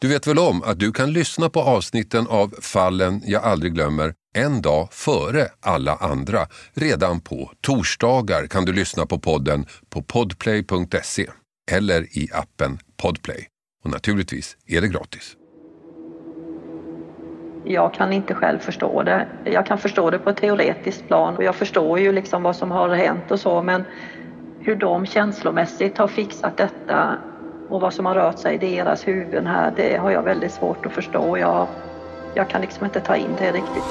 Du vet väl om att du kan lyssna på avsnitten av Fallen jag aldrig glömmer en dag före alla andra. Redan på torsdagar kan du lyssna på podden på podplay.se eller i appen Podplay. Och naturligtvis är det gratis. Jag kan inte själv förstå det. Jag kan förstå det på ett teoretiskt plan och jag förstår ju liksom vad som har hänt och så men hur de känslomässigt har fixat detta och vad som har rört sig i deras huvuden här, det har jag väldigt svårt att förstå. Jag, jag kan liksom inte ta in det riktigt.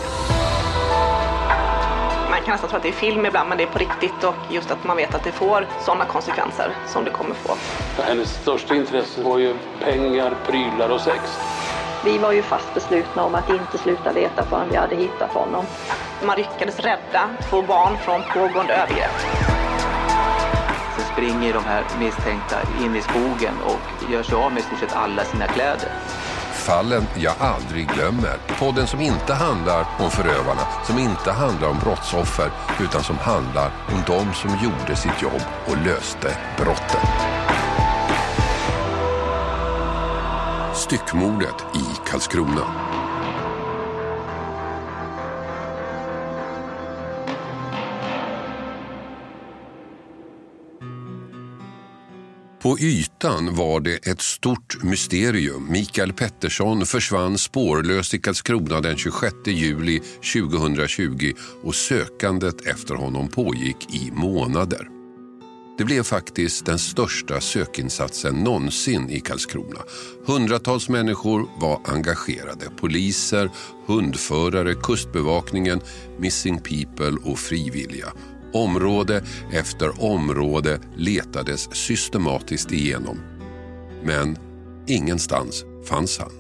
Man kan nästan tro att det är film ibland, men det är på riktigt och just att man vet att det får sådana konsekvenser som det kommer få. Hennes största intresse var ju pengar, prylar och sex. Vi var ju fast beslutna om att inte sluta leta förrän vi hade hittat honom. Man lyckades rädda två barn från pågående övergrepp. Springer de här misstänkta in i skogen och gör sig av med i stort sett alla sina kläder. Fallen jag aldrig glömmer. Podden som inte handlar om förövarna, som inte handlar om brottsoffer, utan som handlar om de som gjorde sitt jobb och löste brotten. Styckmordet i Karlskrona. På ytan var det ett stort mysterium. Mikael Pettersson försvann spårlöst i Karlskrona den 26 juli 2020 och sökandet efter honom pågick i månader. Det blev faktiskt den största sökinsatsen någonsin i Karlskrona. Hundratals människor var engagerade. Poliser, hundförare, kustbevakningen, Missing People och frivilliga. Område efter område letades systematiskt igenom. Men ingenstans fanns han.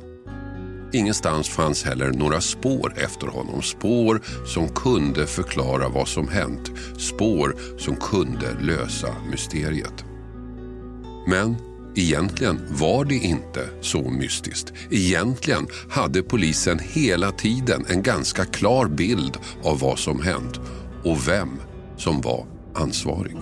Ingenstans fanns heller några spår efter honom. Spår som kunde förklara vad som hänt. Spår som kunde lösa mysteriet. Men egentligen var det inte så mystiskt. Egentligen hade polisen hela tiden en ganska klar bild av vad som hänt och vem som var ansvarig.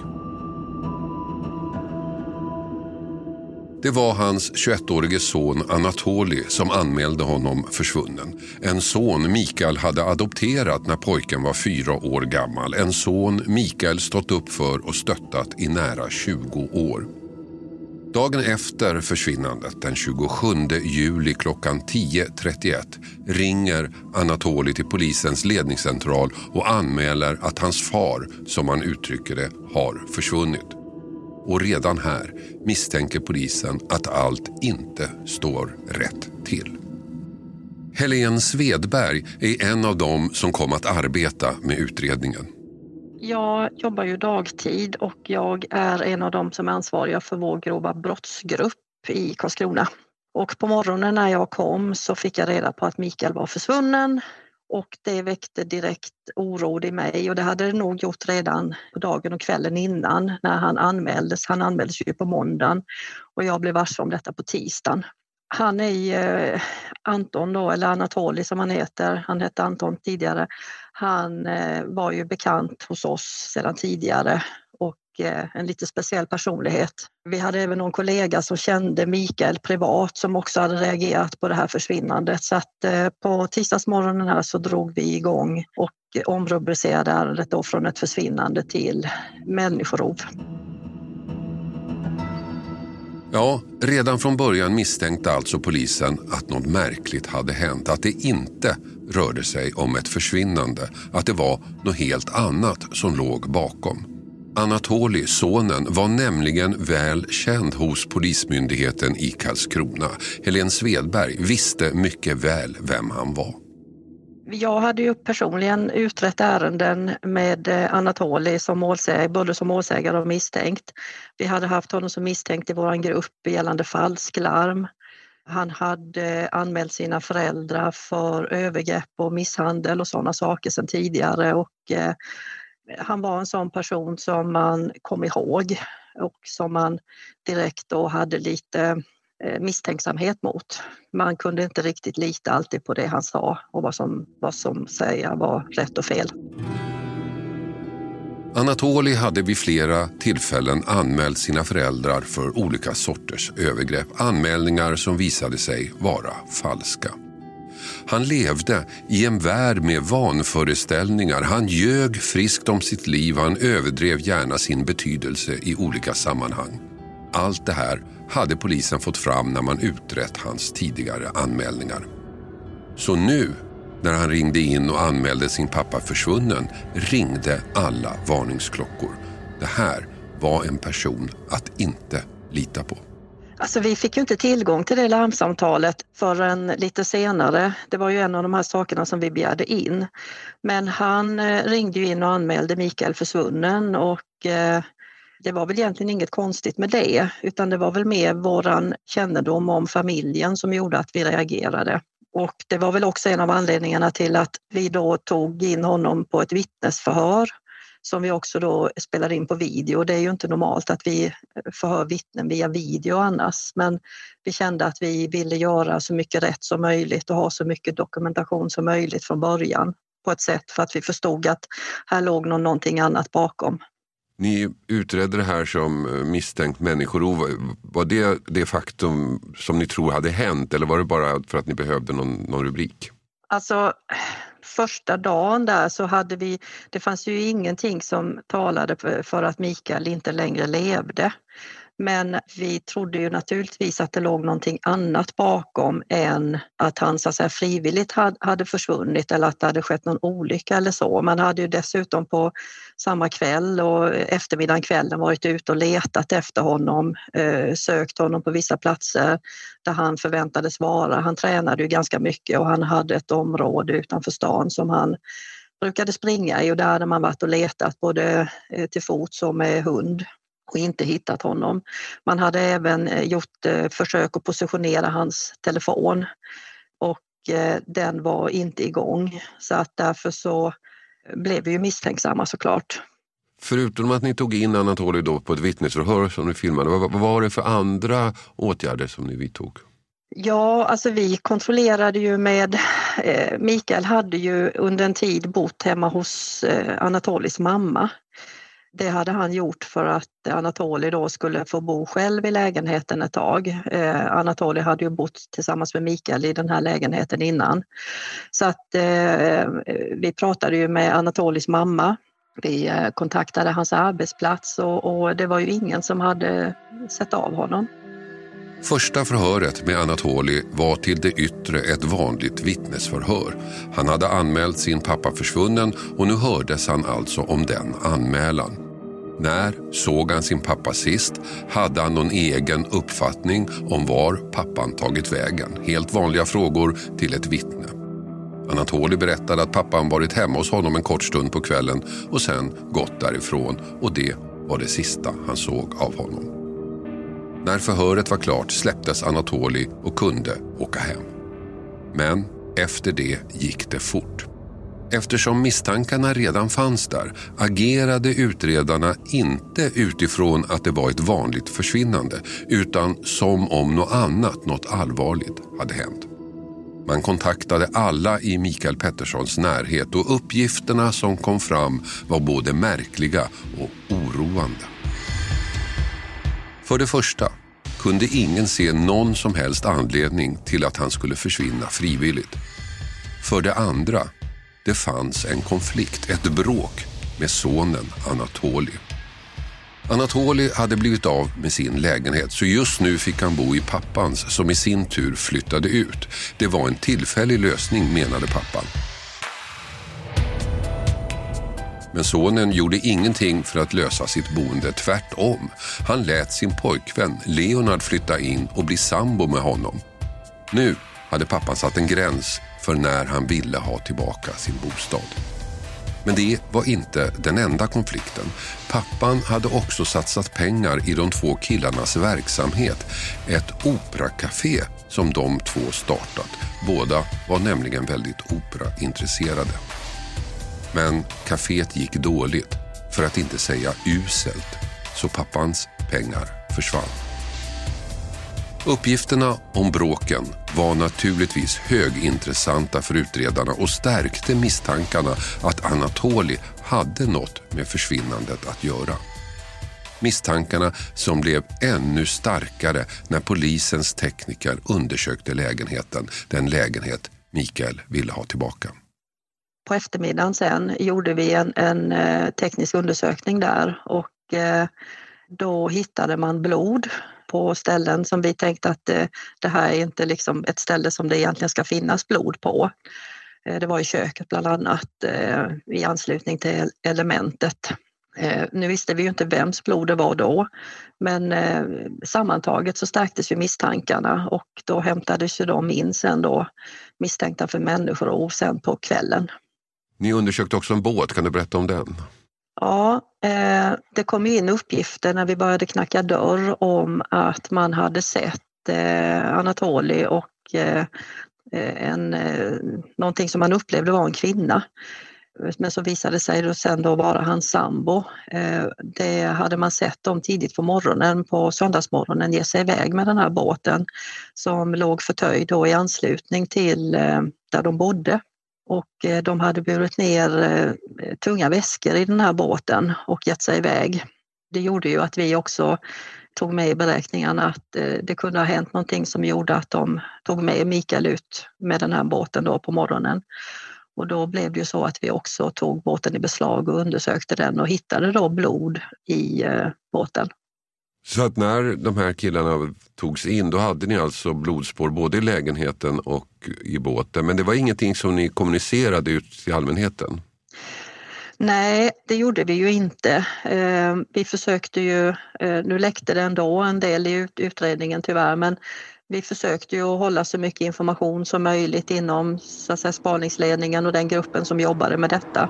Det var hans 21-årige son Anatoli som anmälde honom försvunnen. En son Mikael hade adopterat när pojken var fyra år gammal. En son Mikael stått upp för och stöttat i nära 20 år. Dagen efter försvinnandet, den 27 juli klockan 10.31 ringer Anatoli till polisens ledningscentral och anmäler att hans far, som han uttrycker det, har försvunnit. Och redan här misstänker polisen att allt inte står rätt till. Helene Svedberg är en av dem som kom att arbeta med utredningen. Jag jobbar ju dagtid och jag är en av dem som är ansvariga för vår grova brottsgrupp i Karlskrona. Och på morgonen när jag kom så fick jag reda på att Mikael var försvunnen och det väckte direkt oro i mig och det hade det nog gjort redan på dagen och kvällen innan när han anmäldes. Han anmäldes ju på måndagen och jag blev varse om detta på tisdagen. Han är ju, eh, Anton då, eller Anatoli som han heter, han hette Anton tidigare. Han eh, var ju bekant hos oss sedan tidigare och eh, en lite speciell personlighet. Vi hade även någon kollega som kände Mikael privat som också hade reagerat på det här försvinnandet. Så att på tisdagsmorgonen här så drog vi igång och omrubricerade ärendet då från ett försvinnande till människorov. Ja, redan från början misstänkte alltså polisen att något märkligt hade hänt. Att det inte rörde sig om ett försvinnande. Att det var något helt annat som låg bakom. Anatoli, sonen, var nämligen väl känd hos Polismyndigheten i Karlskrona. Helen Svedberg visste mycket väl vem han var. Jag hade ju personligen utrett ärenden med eh, Anatoli som målsägare, både som målsägare och misstänkt. Vi hade haft honom som misstänkt i vår grupp gällande falsklarm. Han hade eh, anmält sina föräldrar för övergrepp och misshandel och sådana saker sedan tidigare och eh, han var en sån person som man kom ihåg och som man direkt då hade lite Eh, misstänksamhet mot. Man kunde inte riktigt lita alltid på det han sa och vad som, vad som säga var rätt och fel. Anatoli hade vid flera tillfällen anmält sina föräldrar för olika sorters övergrepp. Anmälningar som visade sig vara falska. Han levde i en värld med vanföreställningar. Han ljög friskt om sitt liv. Han överdrev gärna sin betydelse i olika sammanhang. Allt det här hade polisen fått fram när man utrett hans tidigare anmälningar. Så nu när han ringde in och anmälde sin pappa försvunnen ringde alla varningsklockor. Det här var en person att inte lita på. Alltså vi fick ju inte tillgång till det larmsamtalet förrän lite senare. Det var ju en av de här sakerna som vi begärde in. Men han eh, ringde ju in och anmälde Mikael försvunnen och eh, det var väl egentligen inget konstigt med det utan det var väl mer våran kännedom om familjen som gjorde att vi reagerade. Och det var väl också en av anledningarna till att vi då tog in honom på ett vittnesförhör som vi också då spelar in på video. Det är ju inte normalt att vi förhör vittnen via video annars, men vi kände att vi ville göra så mycket rätt som möjligt och ha så mycket dokumentation som möjligt från början på ett sätt för att vi förstod att här låg någonting annat bakom. Ni utredde det här som eh, misstänkt människorov. Var det det faktum som ni tror hade hänt eller var det bara för att ni behövde någon, någon rubrik? Alltså första dagen där så hade vi, det fanns ju ingenting som talade för att Mikael inte längre levde. Men vi trodde ju naturligtvis att det låg någonting annat bakom än att han så att säga, frivilligt hade försvunnit eller att det hade skett någon olycka eller så. Man hade ju dessutom på samma kväll och eftermiddagen kvällen varit ute och letat efter honom, eh, sökt honom på vissa platser där han förväntades vara. Han tränade ju ganska mycket och han hade ett område utanför stan som han brukade springa i och där hade man varit och letat både eh, till fots och med hund och inte hittat honom. Man hade även eh, gjort eh, försök att positionera hans telefon och eh, den var inte igång så att därför så blev vi ju misstänksamma såklart. Förutom att ni tog in Anatoly då på ett vittnesförhör som ni filmade, vad var det för andra åtgärder som ni vidtog? Ja, alltså vi kontrollerade ju med... Mikael hade ju under en tid bott hemma hos Anatolis mamma det hade han gjort för att Anatoli då skulle få bo själv i lägenheten ett tag. Eh, Anatoli hade ju bott tillsammans med Mikael i den här lägenheten innan. Så att eh, vi pratade ju med Anatolis mamma. Vi eh, kontaktade hans arbetsplats och, och det var ju ingen som hade sett av honom. Första förhöret med Anatoli var till det yttre ett vanligt vittnesförhör. Han hade anmält sin pappa försvunnen och nu hördes han alltså om den anmälan. När såg han sin pappa sist? Hade han någon egen uppfattning om var pappan tagit vägen? Helt vanliga frågor till ett vittne. Anatoli berättade att pappan varit hemma hos honom en kort stund på kvällen och sen gått därifrån och det var det sista han såg av honom. När förhöret var klart släpptes Anatoli och kunde åka hem. Men efter det gick det fort. Eftersom misstankarna redan fanns där agerade utredarna inte utifrån att det var ett vanligt försvinnande utan som om något annat, något allvarligt, hade hänt. Man kontaktade alla i Mikael Petterssons närhet och uppgifterna som kom fram var både märkliga och oroande. För det första kunde ingen se någon som helst anledning till att han skulle försvinna frivilligt. För det andra det fanns en konflikt, ett bråk med sonen Anatoli. Anatoli hade blivit av med sin lägenhet så just nu fick han bo i pappans som i sin tur flyttade ut. Det var en tillfällig lösning menade pappan. Men sonen gjorde ingenting för att lösa sitt boende, tvärtom. Han lät sin pojkvän Leonard flytta in och bli sambo med honom. Nu hade pappan satt en gräns för när han ville ha tillbaka sin bostad. Men det var inte den enda konflikten. Pappan hade också satsat pengar i de två killarnas verksamhet. Ett operacafé som de två startat. Båda var nämligen väldigt operaintresserade. Men kaféet gick dåligt, för att inte säga uselt. Så pappans pengar försvann. Uppgifterna om bråken var naturligtvis högintressanta för utredarna och stärkte misstankarna att Anatoli hade något med försvinnandet att göra. Misstankarna som blev ännu starkare när polisens tekniker undersökte lägenheten, den lägenhet Mikael ville ha tillbaka. På eftermiddagen sen gjorde vi en, en eh, teknisk undersökning där och eh, då hittade man blod på ställen som vi tänkte att det, det här är inte liksom ett ställe som det egentligen ska finnas blod på. Det var i köket bland annat i anslutning till elementet. Nu visste vi ju inte vems blod det var då men sammantaget så stärktes ju misstankarna och då hämtades ju de in sen då misstänkta för människorov sen på kvällen. Ni undersökte också en båt, kan du berätta om den? Ja, eh, det kom in uppgifter när vi började knacka dörr om att man hade sett eh, Anatoli och eh, eh en, eh, någonting som man upplevde var en kvinna. Men så visade det sig då sen då vara hans sambo. Eh, det hade man sett dem tidigt på morgonen, på söndagsmorgonen, ge sig iväg med den här båten som låg förtöjd då i anslutning till där de bodde och eh, de hade burit ner eh, tunga väskor i den här båten och gett sig iväg. Det gjorde ju att vi också tog med i beräkningarna att eh, det kunde ha hänt någonting som gjorde att de tog med Mikael ut med den här båten då på morgonen. Och då blev det ju så att vi också tog båten i beslag och undersökte den och hittade då blod i båten. Så att när de här killarna togs in då hade ni alltså blodspår både i lägenheten och i båten. Men det var ingenting som ni kommunicerade ut till allmänheten? Nej, det gjorde vi ju inte. Eh, vi försökte ju, eh, nu läckte det ändå en del i utredningen tyvärr, men vi försökte ju hålla så mycket information som möjligt inom så att säga, spaningsledningen och den gruppen som jobbade med detta.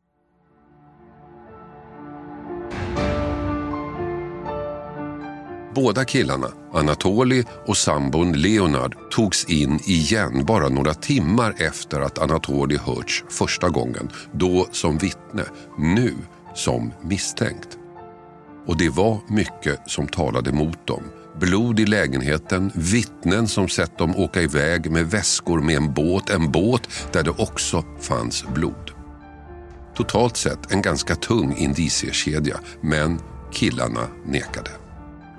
Båda killarna, Anatoli och sambon Leonard, togs in igen bara några timmar efter att Anatoli hörts första gången. Då som vittne, nu som misstänkt. Och det var mycket som talade mot dem. Blod i lägenheten, vittnen som sett dem åka iväg med väskor med en båt, en båt där det också fanns blod. Totalt sett en ganska tung indiciekedja, men killarna nekade.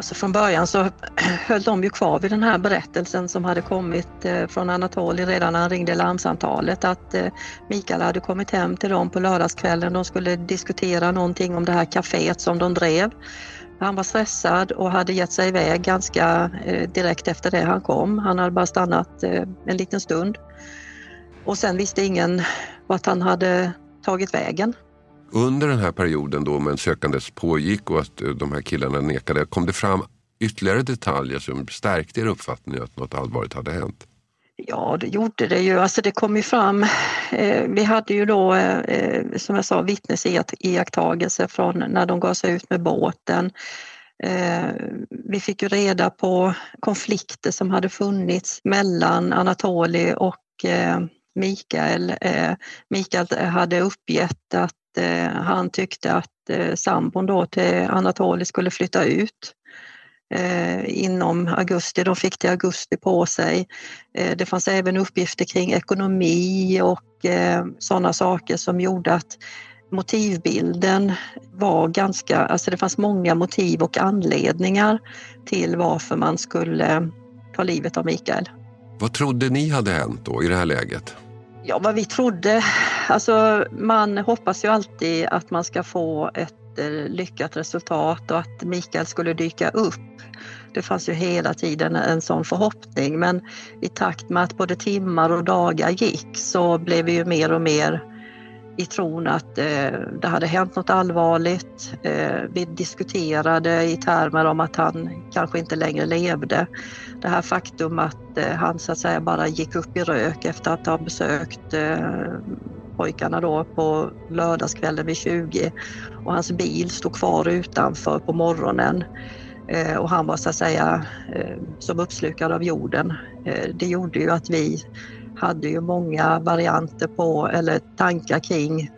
Alltså från början så höll de ju kvar vid den här berättelsen som hade kommit eh, från Anatoli redan när han ringde larmsamtalet att eh, Mikael hade kommit hem till dem på lördagskvällen. De skulle diskutera någonting om det här kaféet som de drev. Han var stressad och hade gett sig iväg ganska eh, direkt efter det han kom. Han hade bara stannat en liten stund. Och sen visste ingen vart han hade tagit vägen. Under den här perioden då men sökandes pågick och att eh, de här killarna nekade, kom det fram ytterligare detaljer som stärkte er uppfattning att något allvarligt hade hänt? Ja, det gjorde det ju. Alltså det kom ju fram. Eh, vi hade ju då, eh, som jag sa, vittnesiakttagelser från när de gav sig ut med båten. Eh, vi fick ju reda på konflikter som hade funnits mellan Anatoli och eh, Mikael. Eh, Mikael hade uppgett att eh, han tyckte att eh, sambon då till Anatoli skulle flytta ut eh, inom augusti. De fick till augusti på sig. Eh, det fanns även uppgifter kring ekonomi och eh, sådana saker som gjorde att motivbilden var ganska, alltså det fanns många motiv och anledningar till varför man skulle ta livet av Mikael. Vad trodde ni hade hänt då i det här läget? Ja, vad vi trodde. Alltså, man hoppas ju alltid att man ska få ett eh, lyckat resultat och att Mikael skulle dyka upp. Det fanns ju hela tiden en sån förhoppning men i takt med att både timmar och dagar gick så blev vi ju mer och mer i tron att eh, det hade hänt något allvarligt. Eh, vi diskuterade i termer om att han kanske inte längre levde. Det här faktum att eh, han så att säga bara gick upp i rök efter att ha besökt eh, pojkarna då på lördagskvällen vid 20 och hans bil stod kvar utanför på morgonen eh, och han var så att säga eh, som uppslukad av jorden. Eh, det gjorde ju att vi hade ju många varianter på eller tankar kring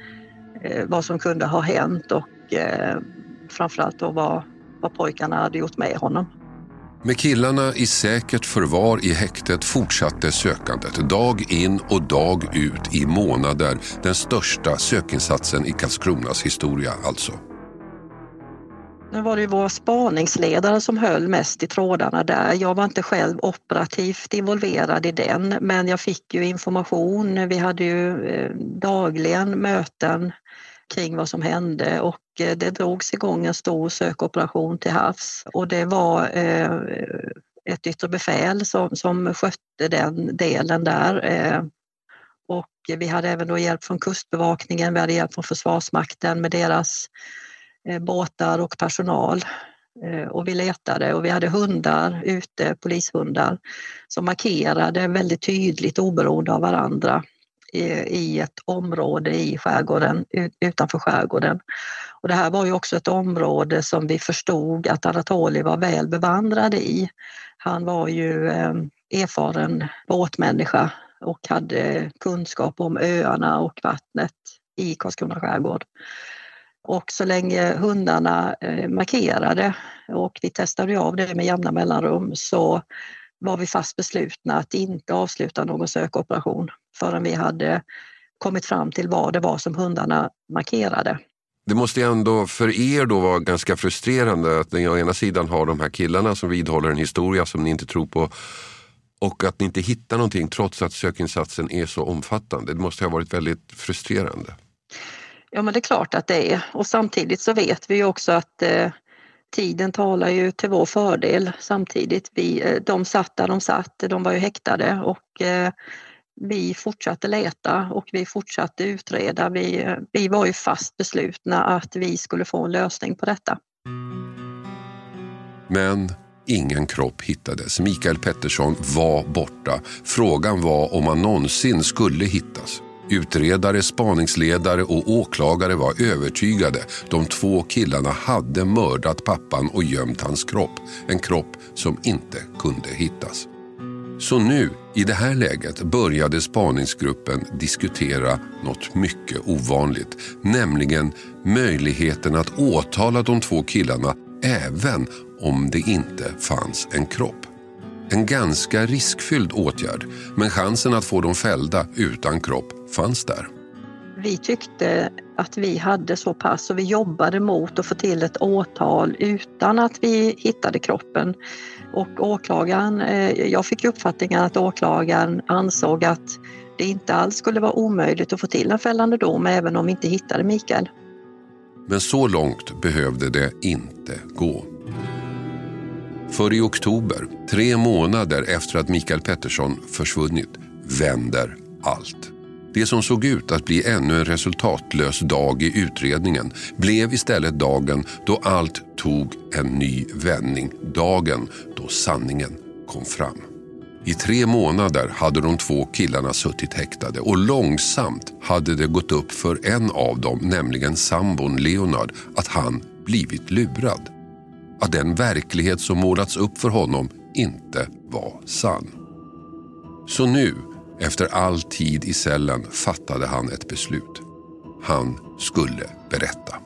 eh, vad som kunde ha hänt och eh, framförallt då vad, vad pojkarna hade gjort med honom. Med killarna i säkert förvar i häktet fortsatte sökandet dag in och dag ut i månader. Den största sökinsatsen i Karlskronas historia alltså. Nu var det ju vår spaningsledare som höll mest i trådarna där. Jag var inte själv operativt involverad i den men jag fick ju information. Vi hade ju eh, dagligen möten kring vad som hände och eh, det drogs igång en stor sökoperation till havs och det var eh, ett yttre befäl som, som skötte den delen där. Och vi hade även då hjälp från Kustbevakningen, vi hade hjälp från Försvarsmakten med deras Eh, båtar och personal. Eh, och vi letade och vi hade hundar ute, polishundar, som markerade väldigt tydligt oberoende av varandra i ett område i skärgården, utanför skärgården. Och det här var ju också ett område som vi förstod att Anatoli var väl bevandrad i. Han var ju eh, erfaren båtmänniska och hade kunskap om öarna och vattnet i Karlskrona skärgård. Och så länge hundarna eh, markerade och vi testade av det med jämna mellanrum så var vi fast beslutna att inte avsluta någon sökoperation förrän vi hade kommit fram till vad det var som hundarna markerade. Det måste ändå för er då vara ganska frustrerande att ni å ena sidan har de här killarna som vidhåller en historia som ni inte tror på och att ni inte hittar någonting trots att sökinsatsen är så omfattande. Det måste ha varit väldigt frustrerande. Ja men det är klart att det är och samtidigt så vet vi ju också att eh, tiden talar ju till vår fördel samtidigt. Vi, eh, de satt där de satt, de var ju häktade och eh, vi fortsatte leta och vi fortsatte utreda. Vi, eh, vi var ju fast beslutna att vi skulle få en lösning på detta. Men ingen kropp hittades. Mikael Pettersson var borta. Frågan var om han någonsin skulle hittas. Utredare, spaningsledare och åklagare var övertygade. De två killarna hade mördat pappan och gömt hans kropp. En kropp som inte kunde hittas. Så nu, i det här läget, började spaningsgruppen diskutera något mycket ovanligt. Nämligen möjligheten att åtala de två killarna även om det inte fanns en kropp. En ganska riskfylld åtgärd, men chansen att få dem fällda utan kropp fanns där. Vi tyckte att vi hade så pass och vi jobbade mot att få till ett åtal utan att vi hittade kroppen. Och åklagaren, eh, jag fick uppfattningen att åklagaren ansåg att det inte alls skulle vara omöjligt att få till en fällande dom även om vi inte hittade Mikael. Men så långt behövde det inte gå. För i oktober, tre månader efter att Mikael Pettersson försvunnit, vänder allt. Det som såg ut att bli ännu en resultatlös dag i utredningen blev istället dagen då allt tog en ny vändning. Dagen då sanningen kom fram. I tre månader hade de två killarna suttit häktade och långsamt hade det gått upp för en av dem, nämligen sambon Leonard, att han blivit lurad att den verklighet som målats upp för honom inte var sann. Så nu, efter all tid i cellen, fattade han ett beslut. Han skulle berätta.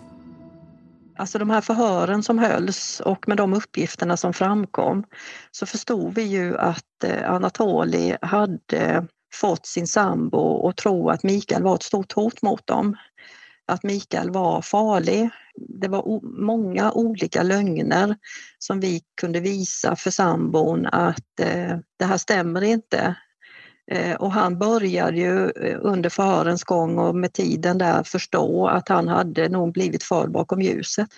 Alltså de här förhören som hölls och med de uppgifterna som framkom så förstod vi ju att eh, Anatoli hade fått sin sambo att tro att Mikael var ett stort hot mot dem att Mikael var farlig. Det var många olika lögner som vi kunde visa för sambon att eh, det här stämmer inte. Eh, och han började ju eh, under förhörens gång och med tiden där förstå att han hade nog blivit förd bakom ljuset.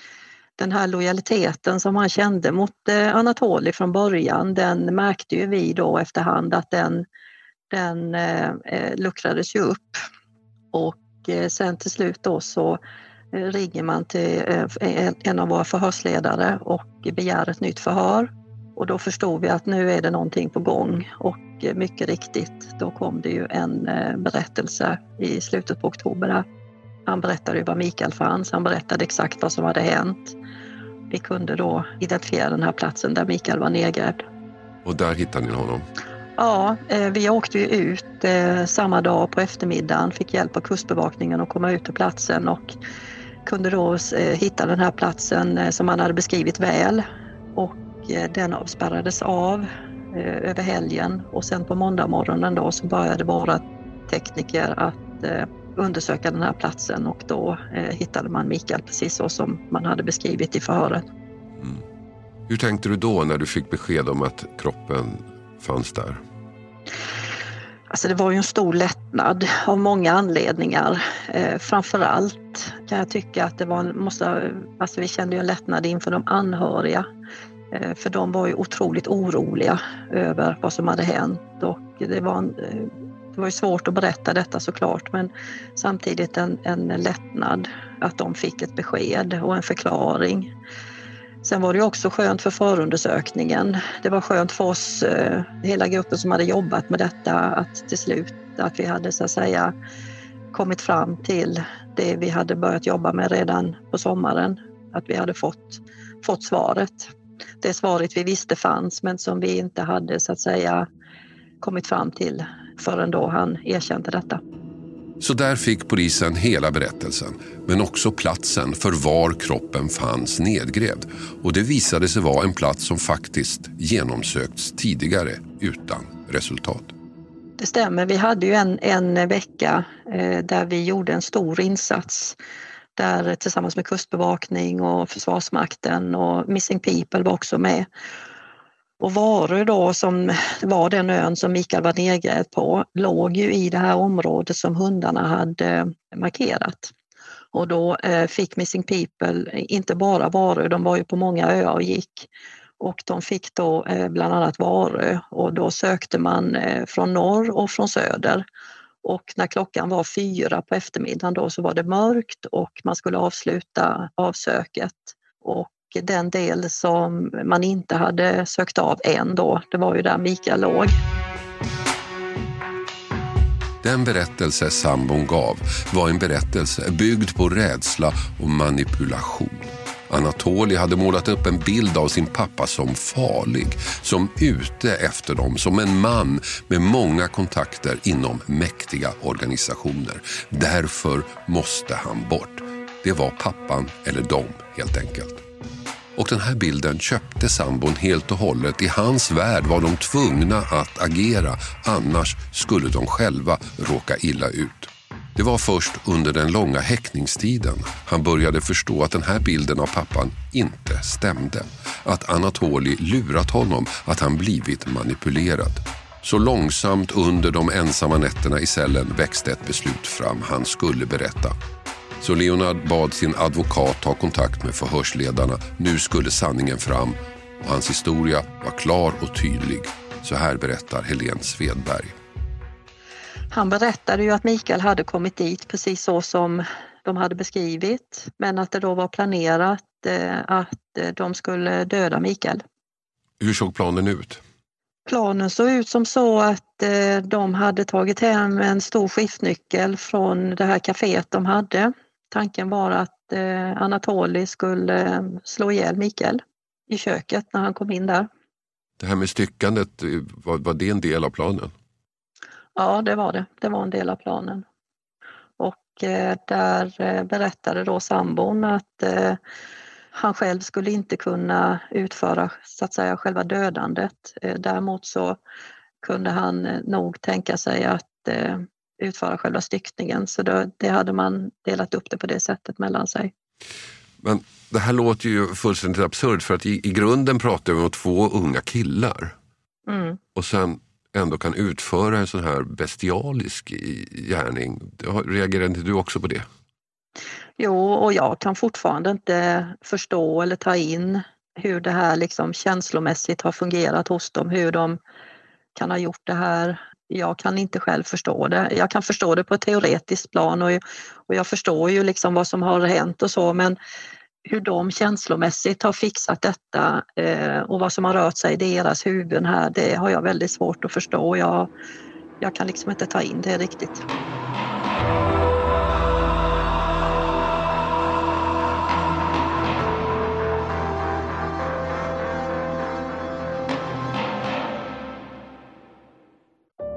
Den här lojaliteten som han kände mot eh, Anatoli från början, den märkte ju vi då efterhand att den, den eh, luckrades ju upp. Och Eh, sen till slut då så ringer man till eh, en av våra förhörsledare och begär ett nytt förhör. Och då förstod vi att nu är det någonting på gång och mycket riktigt, då kom det ju en berättelse i slutet på oktober. Han berättade ju var Mikael fanns, han berättade exakt vad som hade hänt. Vi kunde då identifiera den här platsen där Mikael var nedgrävd. Och där hittade ni honom? Ja, eh, vi åkte ju ut eh, samma dag på eftermiddagen, fick hjälp av Kustbevakningen att komma ut till platsen och kunde då eh, hitta den här platsen som man hade beskrivit väl. Och den avspärrades av över helgen och sen på måndag morgonen då så började våra tekniker att undersöka den här platsen och då hittade man Mikael precis så som man hade beskrivit i förhöret. Hur tänkte du då när du fick besked om att kroppen fanns där? Alltså det var ju en stor lättnad av många anledningar. Eh, framförallt kan jag tycka att det var, måste, alltså vi kände ju en lättnad inför de anhöriga. Eh, för de var ju otroligt oroliga över vad som hade hänt och det var, en, eh, det var ju svårt att berätta detta såklart men samtidigt en, en lättnad att de fick ett besked och en förklaring. Sen var det också skönt för förundersökningen. Det var skönt för oss, eh, hela gruppen som hade jobbat med detta, att till slut att vi hade så att säga kommit fram till det vi hade börjat jobba med redan på sommaren. Att vi hade fått, fått svaret. Det svaret vi visste fanns men som vi inte hade så att säga kommit fram till förrän då han erkände detta. Så där fick polisen hela berättelsen, men också platsen för var kroppen fanns nedgrävd. Och det visade sig vara en plats som faktiskt genomsökts tidigare utan resultat. Det stämmer, vi hade ju en, en vecka eh, där vi gjorde en stor insats där tillsammans med Kustbevakning och Försvarsmakten och Missing People var också med. Och Varö då som var den ön som Mikael var nedgrävd på låg ju i det här området som hundarna hade eh, markerat. Och då eh, fick Missing People inte bara Varö, de var ju på många öar och gick. Och de fick då eh, bland annat Varö och då sökte man från norr och från söder. Och när klockan var fyra på eftermiddagen då så var det mörkt och man skulle avsluta avsöket. Och den del som man inte hade sökt av än då, det var ju där Mikael låg. Den berättelse sambon gav var en berättelse byggd på rädsla och manipulation. Anatoli hade målat upp en bild av sin pappa som farlig, som ute efter dem, som en man med många kontakter inom mäktiga organisationer. Därför måste han bort. Det var pappan eller dem helt enkelt. Och den här bilden köpte sambon helt och hållet. I hans värld var de tvungna att agera, annars skulle de själva råka illa ut. Det var först under den långa häktningstiden han började förstå att den här bilden av pappan inte stämde. Att Anatoli lurat honom, att han blivit manipulerad. Så långsamt under de ensamma nätterna i cellen växte ett beslut fram. Han skulle berätta. Så Leonard bad sin advokat ta kontakt med förhörsledarna. Nu skulle sanningen fram och hans historia var klar och tydlig. Så här berättar Helene Svedberg. Han berättade ju att Mikael hade kommit dit precis så som de hade beskrivit men att det då var planerat eh, att eh, de skulle döda Mikael. Hur såg planen ut? Planen såg ut som så att eh, de hade tagit hem en stor skiftnyckel från det här kaféet de hade. Tanken var att Anatoli skulle slå ihjäl Mikael i köket när han kom in där. Det här med styckandet, var, var det en del av planen? Ja, det var det. Det var en del av planen. Och eh, där eh, berättade då sambon att eh, han själv skulle inte kunna utföra så att säga själva dödandet. Däremot så kunde han nog tänka sig att utföra själva styckningen så då, det hade man delat upp det på det sättet mellan sig. Men det här låter ju fullständigt absurt för att i, i grunden pratar vi om två unga killar. Mm. Och sen ändå kan utföra en sån här bestialisk gärning. Reagerar inte du också på det? Jo, och jag kan fortfarande inte förstå eller ta in hur det här liksom känslomässigt har fungerat hos dem, hur de kan ha gjort det här. Jag kan inte själv förstå det. Jag kan förstå det på ett teoretiskt plan och, och jag förstår ju liksom vad som har hänt och så men hur de känslomässigt har fixat detta eh, och vad som har rört sig i deras huvuden här, det har jag väldigt svårt att förstå. Jag, jag kan liksom inte ta in det riktigt.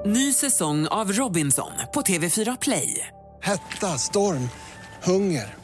Ny säsong av Robinson på TV4 Play. Hetta, storm, hunger.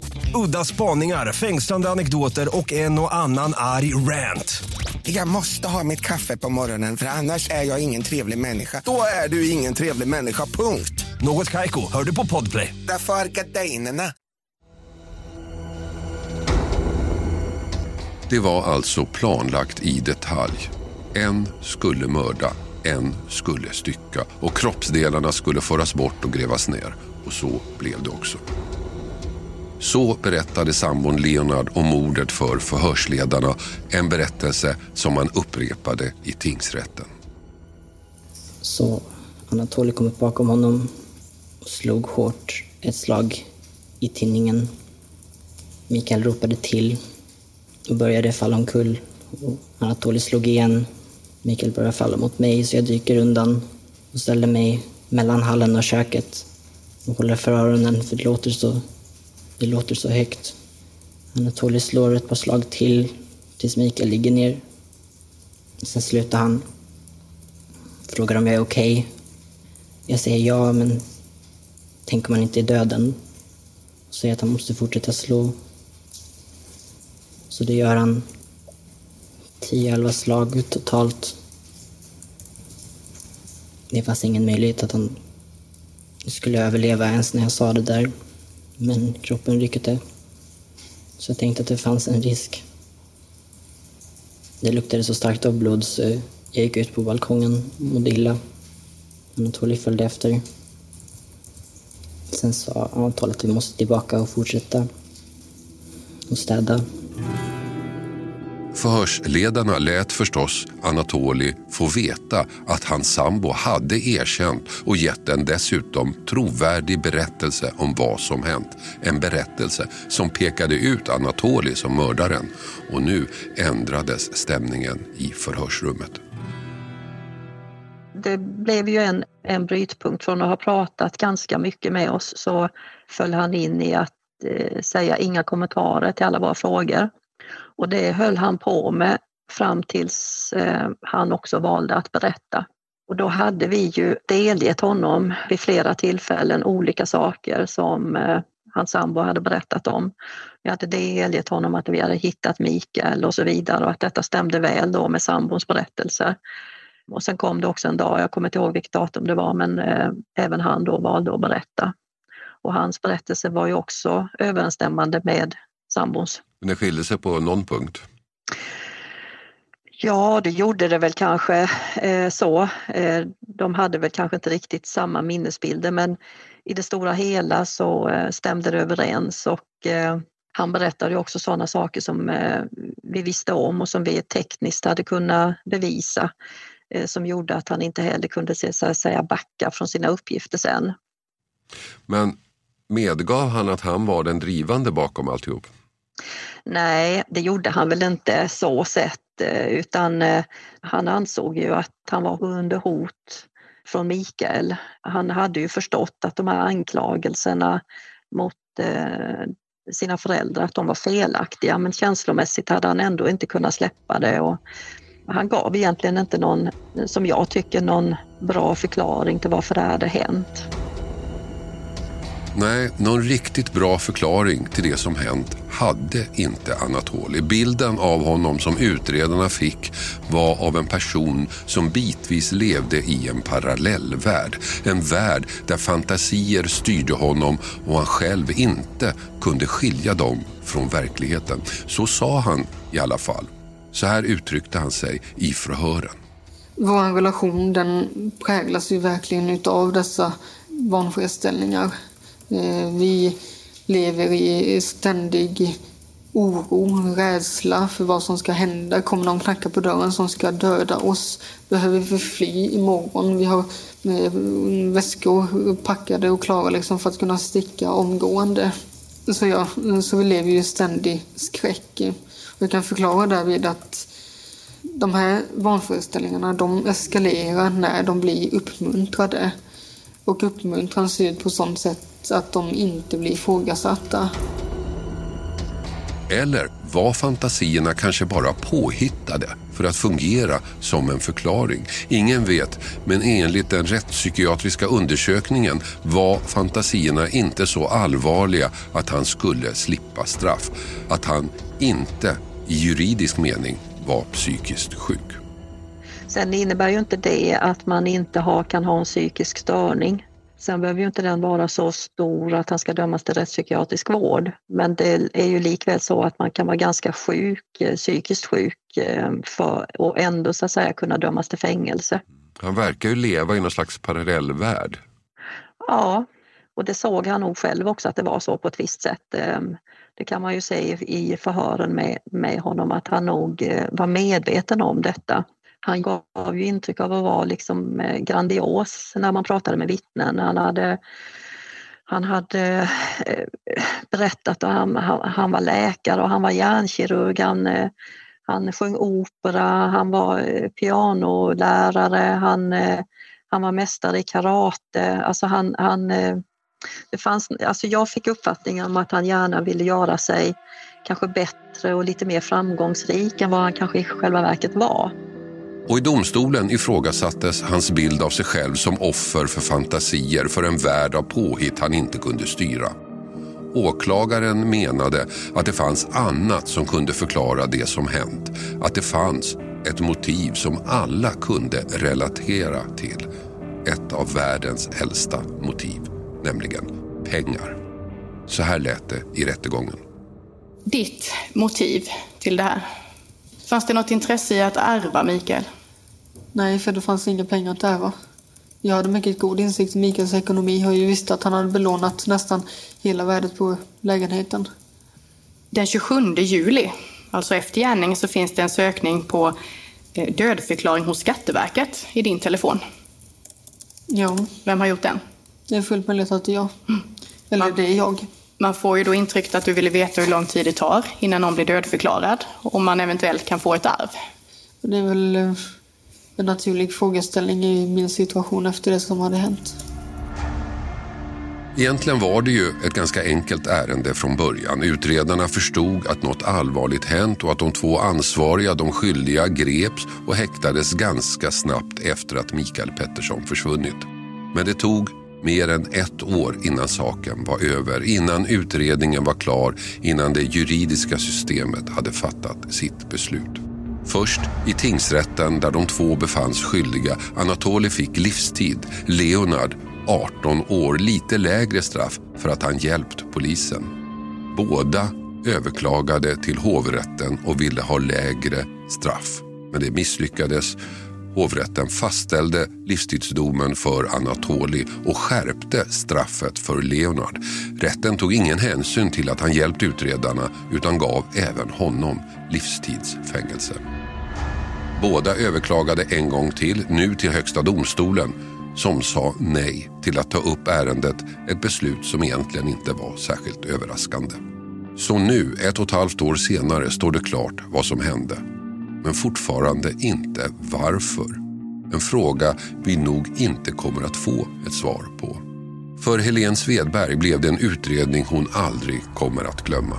Udda spaningar, fängslande anekdoter och en och annan arg rant. Jag måste ha mitt kaffe på morgonen för annars är jag ingen trevlig människa. Då är du ingen trevlig människa, punkt. Något Kaiko, hör du på Podplay. Därför är gardinerna. Det var alltså planlagt i detalj. En skulle mörda, en skulle stycka och kroppsdelarna skulle föras bort och grävas ner. Och så blev det också. Så berättade sambon Leonard om mordet för förhörsledarna. En berättelse som han upprepade i tingsrätten. Så Anatoly kom upp bakom honom och slog hårt ett slag i tinningen. Mikael ropade till och började falla omkull. Och Anatoly slog igen. Mikael började falla mot mig så jag dyker undan och ställer mig mellan hallen och köket och håller för öronen för det låter så, det låter så högt. Anatoly slår ett par slag till tills Mikael ligger ner. Sen slutar han. Frågar om jag är okej. Jag säger ja, men tänk om han inte är döden. Och säger att han måste fortsätta slå. Så det gör han 10-11 slag totalt. Det fanns ingen möjlighet att han skulle överleva ens när jag sa det där. Men kroppen ryckte. Så jag tänkte att det fanns en risk. Det luktade så starkt av blod så jag gick ut på balkongen och mådde illa. Anatoly följde efter. Sen sa Anatoly att vi måste tillbaka och fortsätta och städa. Förhörsledarna lät förstås Anatoli få veta att hans sambo hade erkänt och gett en dessutom trovärdig berättelse om vad som hänt. En berättelse som pekade ut Anatoli som mördaren. Och nu ändrades stämningen i förhörsrummet. Det blev ju en, en brytpunkt från att ha pratat ganska mycket med oss så föll han in i att eh, säga inga kommentarer till alla våra frågor. Och det höll han på med fram tills eh, han också valde att berätta. Och då hade vi ju delgett honom vid flera tillfällen olika saker som eh, hans sambo hade berättat om. Vi hade delgett honom att vi hade hittat Mikael och så vidare och att detta stämde väl då med sambons berättelser. Och sen kom det också en dag, jag kommer inte ihåg vilket datum det var, men eh, även han då valde att berätta. Och hans berättelse var ju också överensstämmande med sambons. Men det skilde sig på någon punkt? Ja, det gjorde det väl kanske eh, så. Eh, de hade väl kanske inte riktigt samma minnesbilder men i det stora hela så eh, stämde det överens och eh, han berättade också sådana saker som eh, vi visste om och som vi tekniskt hade kunnat bevisa eh, som gjorde att han inte heller kunde så säga, backa från sina uppgifter sen. Men medgav han att han var den drivande bakom alltihop? Nej, det gjorde han väl inte så sett eh, utan eh, han ansåg ju att han var under hot från Mikael. Han hade ju förstått att de här anklagelserna mot eh, sina föräldrar, att de var felaktiga men känslomässigt hade han ändå inte kunnat släppa det. Och han gav egentligen inte någon, som jag tycker, någon bra förklaring till varför det hade hänt. Nej, någon riktigt bra förklaring till det som hänt hade inte Anatoli. Bilden av honom som utredarna fick var av en person som bitvis levde i en parallellvärld. En värld där fantasier styrde honom och han själv inte kunde skilja dem från verkligheten. Så sa han i alla fall. Så här uttryckte han sig i förhören. Vår relation den präglas ju verkligen utav dessa vanföreställningar. Eh, vi lever i ständig oro, rädsla för vad som ska hända. Kommer någon knacka på dörren som ska döda oss? Behöver vi fly imorgon? Vi har eh, väskor packade och klara liksom för att kunna sticka omgående. Så, ja, så vi lever i ständig skräck. Jag kan förklara därvid att de här vanföreställningarna de eskalerar när de blir uppmuntrade. Och uppmuntran ser ut på sånt sätt att de inte blir ifrågasatta. Eller var fantasierna kanske bara påhittade för att fungera som en förklaring? Ingen vet, men enligt den rättspsykiatriska undersökningen var fantasierna inte så allvarliga att han skulle slippa straff. Att han inte i juridisk mening var psykiskt sjuk. Sen innebär ju inte det att man inte har, kan ha en psykisk störning. Sen behöver ju inte den vara så stor att han ska dömas till rättspsykiatrisk vård. Men det är ju likväl så att man kan vara ganska sjuk, eh, psykiskt sjuk eh, för, och ändå så att säga kunna dömas till fängelse. Han verkar ju leva i någon slags parallellvärld. Ja, och det såg han nog själv också att det var så på ett visst sätt. Ehm, det kan man ju se i förhören med, med honom att han nog eh, var medveten om detta. Han gav ju intryck av att vara liksom eh, grandios när man pratade med vittnen. Han hade, han hade eh, berättat att han, han var läkare och han var hjärnkirurg. Han, eh, han sjöng opera, han var pianolärare, han, han var mästare i karate. Alltså han, han, det fanns, alltså jag fick uppfattningen om att han gärna ville göra sig kanske bättre och lite mer framgångsrik än vad han kanske i själva verket var. Och i domstolen ifrågasattes hans bild av sig själv som offer för fantasier för en värld av påhitt han inte kunde styra. Åklagaren menade att det fanns annat som kunde förklara det som hänt. Att det fanns ett motiv som alla kunde relatera till. Ett av världens äldsta motiv, nämligen pengar. Så här lät det i rättegången. Ditt motiv till det här? Fanns det något intresse i att ärva Mikael? Nej, för det fanns inga pengar att ärva. Jag hade mycket god insikt i Mikaels ekonomi och jag visste att han hade belånat nästan hela värdet på lägenheten. Den 27 juli, alltså efter gärning, så finns det en sökning på eh, dödförklaring hos Skatteverket i din telefon. Ja. Vem har gjort den? Det är fullt möjligt att det är jag. Mm. Eller man, det är jag. Man får ju då intrycket att du ville veta hur lång tid det tar innan någon blir dödförklarad. Och om man eventuellt kan få ett arv. Det är väl eh, en naturlig frågeställning i min situation efter det som hade hänt. Egentligen var det ju ett ganska enkelt ärende från början. Utredarna förstod att något allvarligt hänt och att de två ansvariga, de skyldiga, greps och häktades ganska snabbt efter att Mikael Pettersson försvunnit. Men det tog mer än ett år innan saken var över, innan utredningen var klar, innan det juridiska systemet hade fattat sitt beslut. Först i tingsrätten där de två befanns skyldiga. Anatoly fick livstid. Leonard 18 år, lite lägre straff för att han hjälpt polisen. Båda överklagade till hovrätten och ville ha lägre straff. Men det misslyckades. Hovrätten fastställde livstidsdomen för Anatoli och skärpte straffet för Leonard. Rätten tog ingen hänsyn till att han hjälpt utredarna utan gav även honom livstidsfängelse. Båda överklagade en gång till, nu till Högsta domstolen som sa nej till att ta upp ärendet, ett beslut som egentligen inte var särskilt överraskande. Så nu, ett och ett halvt år senare, står det klart vad som hände. Men fortfarande inte varför. En fråga vi nog inte kommer att få ett svar på. För Helene Svedberg blev det en utredning hon aldrig kommer att glömma.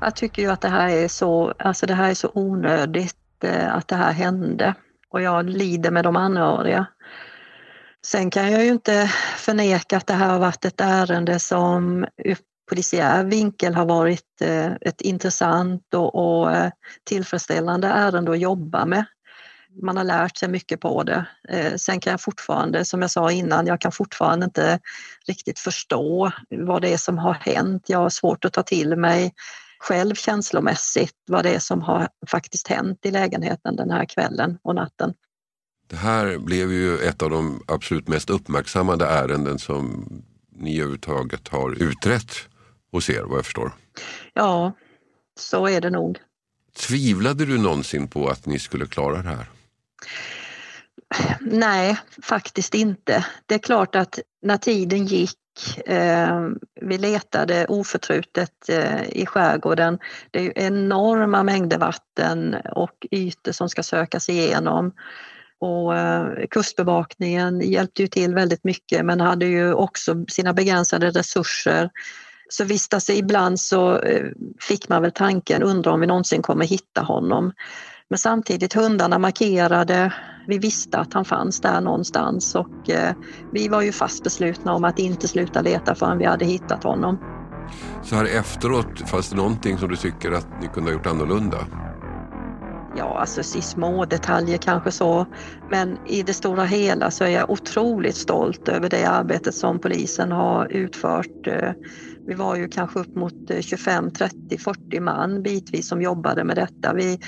Jag tycker ju att det här är så, alltså det här är så onödigt eh, att det här hände och jag lider med de anhöriga. Sen kan jag ju inte förneka att det här har varit ett ärende som ur polisiär vinkel har varit eh, ett intressant och, och eh, tillfredsställande ärende att jobba med. Man har lärt sig mycket på det. Eh, sen kan jag fortfarande, som jag sa innan, jag kan fortfarande inte riktigt förstå vad det är som har hänt. Jag har svårt att ta till mig själv känslomässigt vad det är som har faktiskt hänt i lägenheten den här kvällen och natten. Det här blev ju ett av de absolut mest uppmärksammade ärenden som ni överhuvudtaget har utrett hos er vad jag förstår. Ja, så är det nog. Tvivlade du någonsin på att ni skulle klara det här? Nej, faktiskt inte. Det är klart att när tiden gick Eh, vi letade oförtrutet eh, i skärgården. Det är enorma mängder vatten och ytor som ska sökas igenom. Och eh, Kustbevakningen hjälpte ju till väldigt mycket men hade ju också sina begränsade resurser. Så vistas ibland så eh, fick man väl tanken, undrar om vi någonsin kommer hitta honom. Men samtidigt hundarna markerade, vi visste att han fanns där någonstans och eh, vi var ju fast beslutna om att inte sluta leta förrän vi hade hittat honom. Så här efteråt, fanns det någonting som du tycker att ni kunde ha gjort annorlunda? Ja, alltså i små detaljer kanske så. Men i det stora hela så är jag otroligt stolt över det arbetet som polisen har utfört. Eh, vi var ju kanske upp mot 25, 30, 40 man bitvis som jobbade med detta. Vi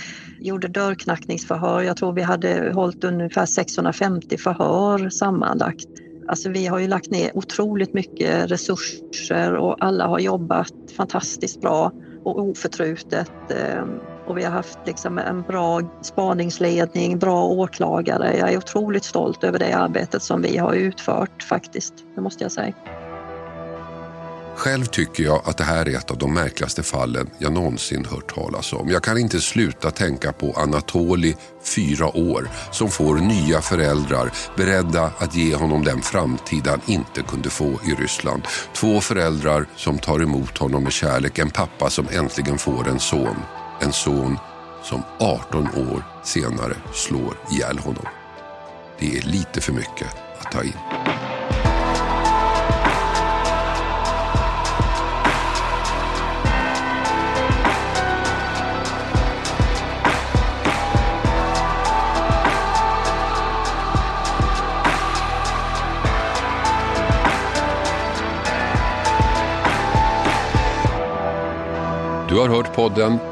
gjorde dörrknackningsförhör. Jag tror vi hade hållit ungefär 650 förhör sammanlagt. Alltså vi har ju lagt ner otroligt mycket resurser och alla har jobbat fantastiskt bra och oförtrutet. Eh, och vi har haft liksom en bra spaningsledning, bra åklagare. Jag är otroligt stolt över det arbetet som vi har utfört faktiskt, det måste jag säga. Själv tycker jag att det här är ett av de märkligaste fallen jag någonsin hört talas om. Jag kan inte sluta tänka på Anatoli, fyra år, som får nya föräldrar beredda att ge honom den framtid han inte kunde få i Ryssland. Två föräldrar som tar emot honom med kärlek. En pappa som äntligen får en son. En son som 18 år senare slår ihjäl honom. Det är lite för mycket att ta in. Du har hört podden